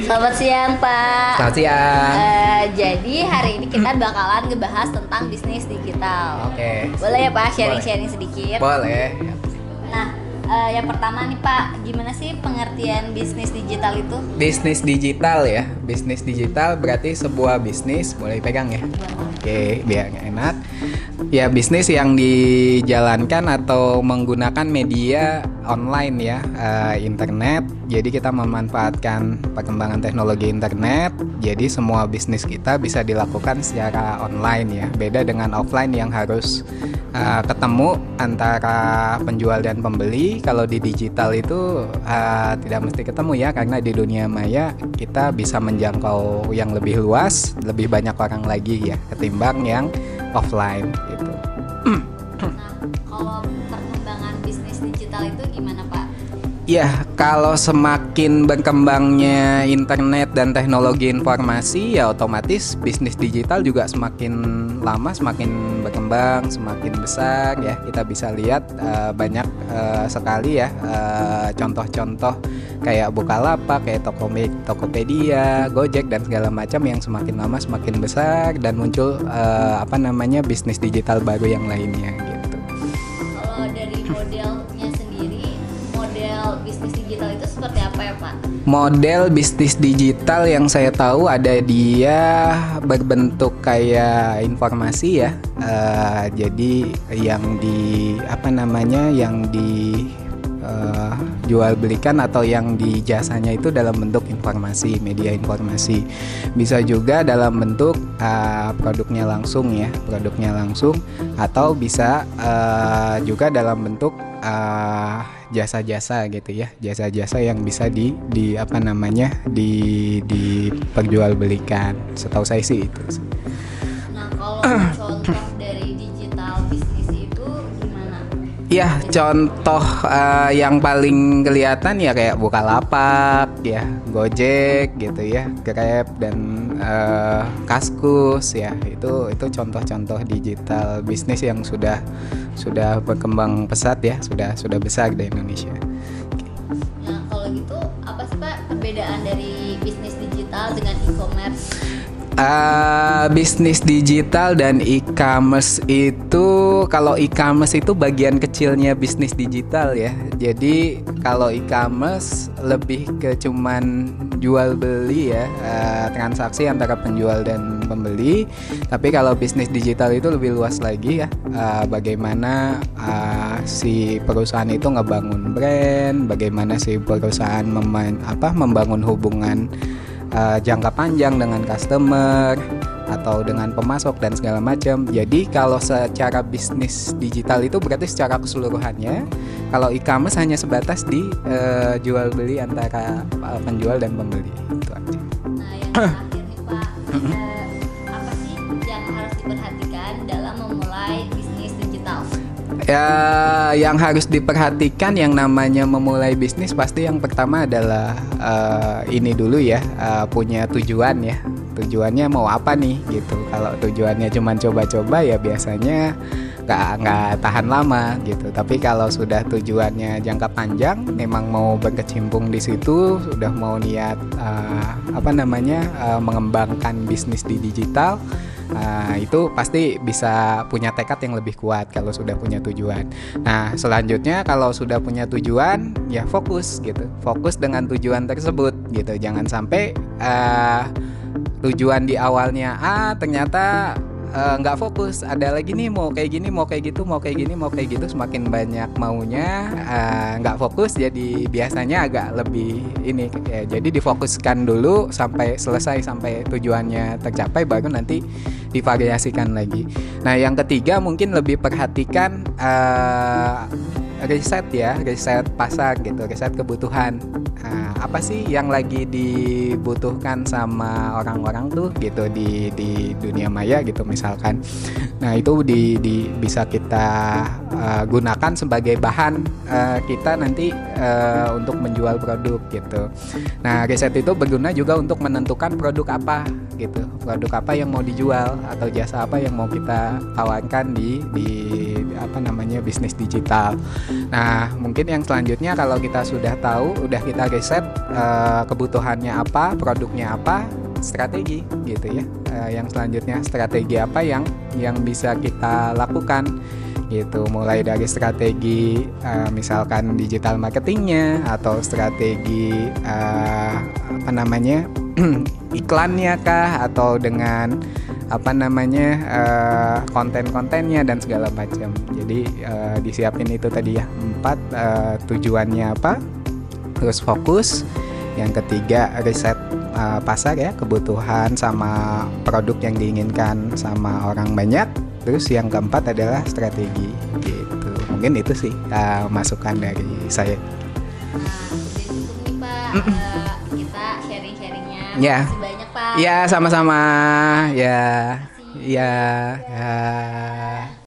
Selamat siang Pak. Selamat siang. Eh, jadi hari ini kita bakalan ngebahas tentang bisnis digital. Oke. Boleh ya Pak sharing-sharing sedikit? Boleh. Nah, eh, yang pertama nih Pak, gimana sih pengertian bisnis digital itu? Bisnis digital ya. Bisnis digital berarti sebuah bisnis, boleh pegang ya. Oke, biar enak. Ya, bisnis yang dijalankan atau menggunakan media online ya, eh, internet. Jadi kita memanfaatkan perkembangan teknologi internet. Jadi semua bisnis kita bisa dilakukan secara online ya. Beda dengan offline yang harus eh, ketemu antara penjual dan pembeli. Kalau di digital itu eh, tidak mesti ketemu ya, karena di dunia maya kita bisa menjangkau yang lebih luas, lebih banyak orang lagi ya, ketimbang yang offline gitu. Nah, kalau perkembangan bisnis digital itu gimana Pak? Ya, kalau semakin berkembangnya internet dan teknologi informasi, ya otomatis bisnis digital juga semakin lama semakin berkembang, semakin besar ya. Kita bisa lihat eh, banyak eh, sekali ya eh, contoh-contoh kayak Bukalapak, kayak Tokopedia, Tokopedia, Gojek dan segala macam yang semakin lama semakin besar dan muncul eh, apa namanya bisnis digital baru yang lainnya digital itu seperti apa ya Pak? Model bisnis digital yang saya tahu ada dia berbentuk kayak informasi ya. Eh, jadi yang di apa namanya yang di eh, jual belikan atau yang di jasanya itu dalam bentuk informasi, media informasi. Bisa juga dalam bentuk eh, produknya langsung ya, produknya langsung atau bisa eh, juga dalam bentuk eh, jasa-jasa gitu ya jasa-jasa yang bisa di di apa namanya di diperjualbelikan setahu saya sih itu. Nah, kalau contoh dari digital bisnis itu gimana? Ya contoh eh, yang paling kelihatan ya kayak Bukalapak ya Gojek gitu ya Grab dan eh, Kaskus ya itu itu contoh-contoh digital bisnis yang sudah sudah berkembang pesat ya sudah sudah besar di Indonesia. Nah, kalau gitu apa sih Pak perbedaan dari bisnis digital dengan e-commerce? Eh, bisnis digital dan e-commerce itu kalau e-commerce itu bagian kecilnya bisnis digital ya. Jadi kalau e-commerce lebih ke cuman jual beli ya eh, transaksi antara penjual dan pembeli. Tapi kalau bisnis digital itu lebih luas lagi ya. Eh, bagaimana eh, si perusahaan itu ngebangun brand, bagaimana si perusahaan memain, apa membangun hubungan uh, jangka panjang dengan customer atau dengan pemasok dan segala macam. Jadi kalau secara bisnis digital itu berarti secara keseluruhannya. Kalau e-commerce hanya sebatas di uh, jual beli antara uh, penjual dan pembeli. Itu aja. Nah, yang terakhir nih Pak, Ya, yang harus diperhatikan yang namanya memulai bisnis pasti yang pertama adalah eh, ini dulu ya, eh, punya tujuan ya. Tujuannya mau apa nih gitu. Kalau tujuannya cuma coba-coba ya biasanya nggak nggak tahan lama gitu. Tapi kalau sudah tujuannya jangka panjang, memang mau berkecimpung di situ, sudah mau niat eh, apa namanya eh, mengembangkan bisnis di digital, Nah, itu pasti bisa punya tekad yang lebih kuat kalau sudah punya tujuan. Nah, selanjutnya kalau sudah punya tujuan, ya fokus gitu. Fokus dengan tujuan tersebut gitu. Jangan sampai eh, tujuan di awalnya A ternyata eh, nggak fokus. Ada lagi nih mau kayak gini, mau kayak gitu, mau kayak gini, mau kayak gitu. Semakin banyak maunya eh, nggak fokus, jadi biasanya agak lebih ini. ya, jadi difokuskan dulu sampai selesai sampai tujuannya tercapai, baru nanti divariasikan lagi. Nah, yang ketiga mungkin lebih perhatikan eh, riset ya, riset pasar gitu, riset kebutuhan. Nah, apa sih yang lagi dibutuhkan sama orang-orang tuh gitu di di dunia maya gitu misalkan. Nah, itu di, di bisa kita eh, gunakan sebagai bahan eh, kita nanti eh, untuk menjual produk gitu. Nah, riset itu berguna juga untuk menentukan produk apa gitu. Produk apa yang mau dijual atau jasa apa yang mau kita tawarkan di di apa namanya bisnis digital. Nah mungkin yang selanjutnya kalau kita sudah tahu udah kita riset uh, kebutuhannya apa produknya apa strategi gitu ya. Uh, yang selanjutnya strategi apa yang yang bisa kita lakukan gitu. Mulai dari strategi uh, misalkan digital marketingnya atau strategi uh, apa namanya iklannya kah atau dengan apa namanya uh, konten-kontennya dan segala macam. Jadi uh, disiapin itu tadi ya. Empat uh, tujuannya apa? Terus fokus. Yang ketiga riset uh, pasar ya kebutuhan sama produk yang diinginkan sama orang banyak. Terus yang keempat adalah strategi gitu. Mungkin itu sih uh, masukan dari saya. Nah udah cukup nih pak uh, kita sharing ya. Banyak pak. Ya sama-sama. Ya. Ya. Ya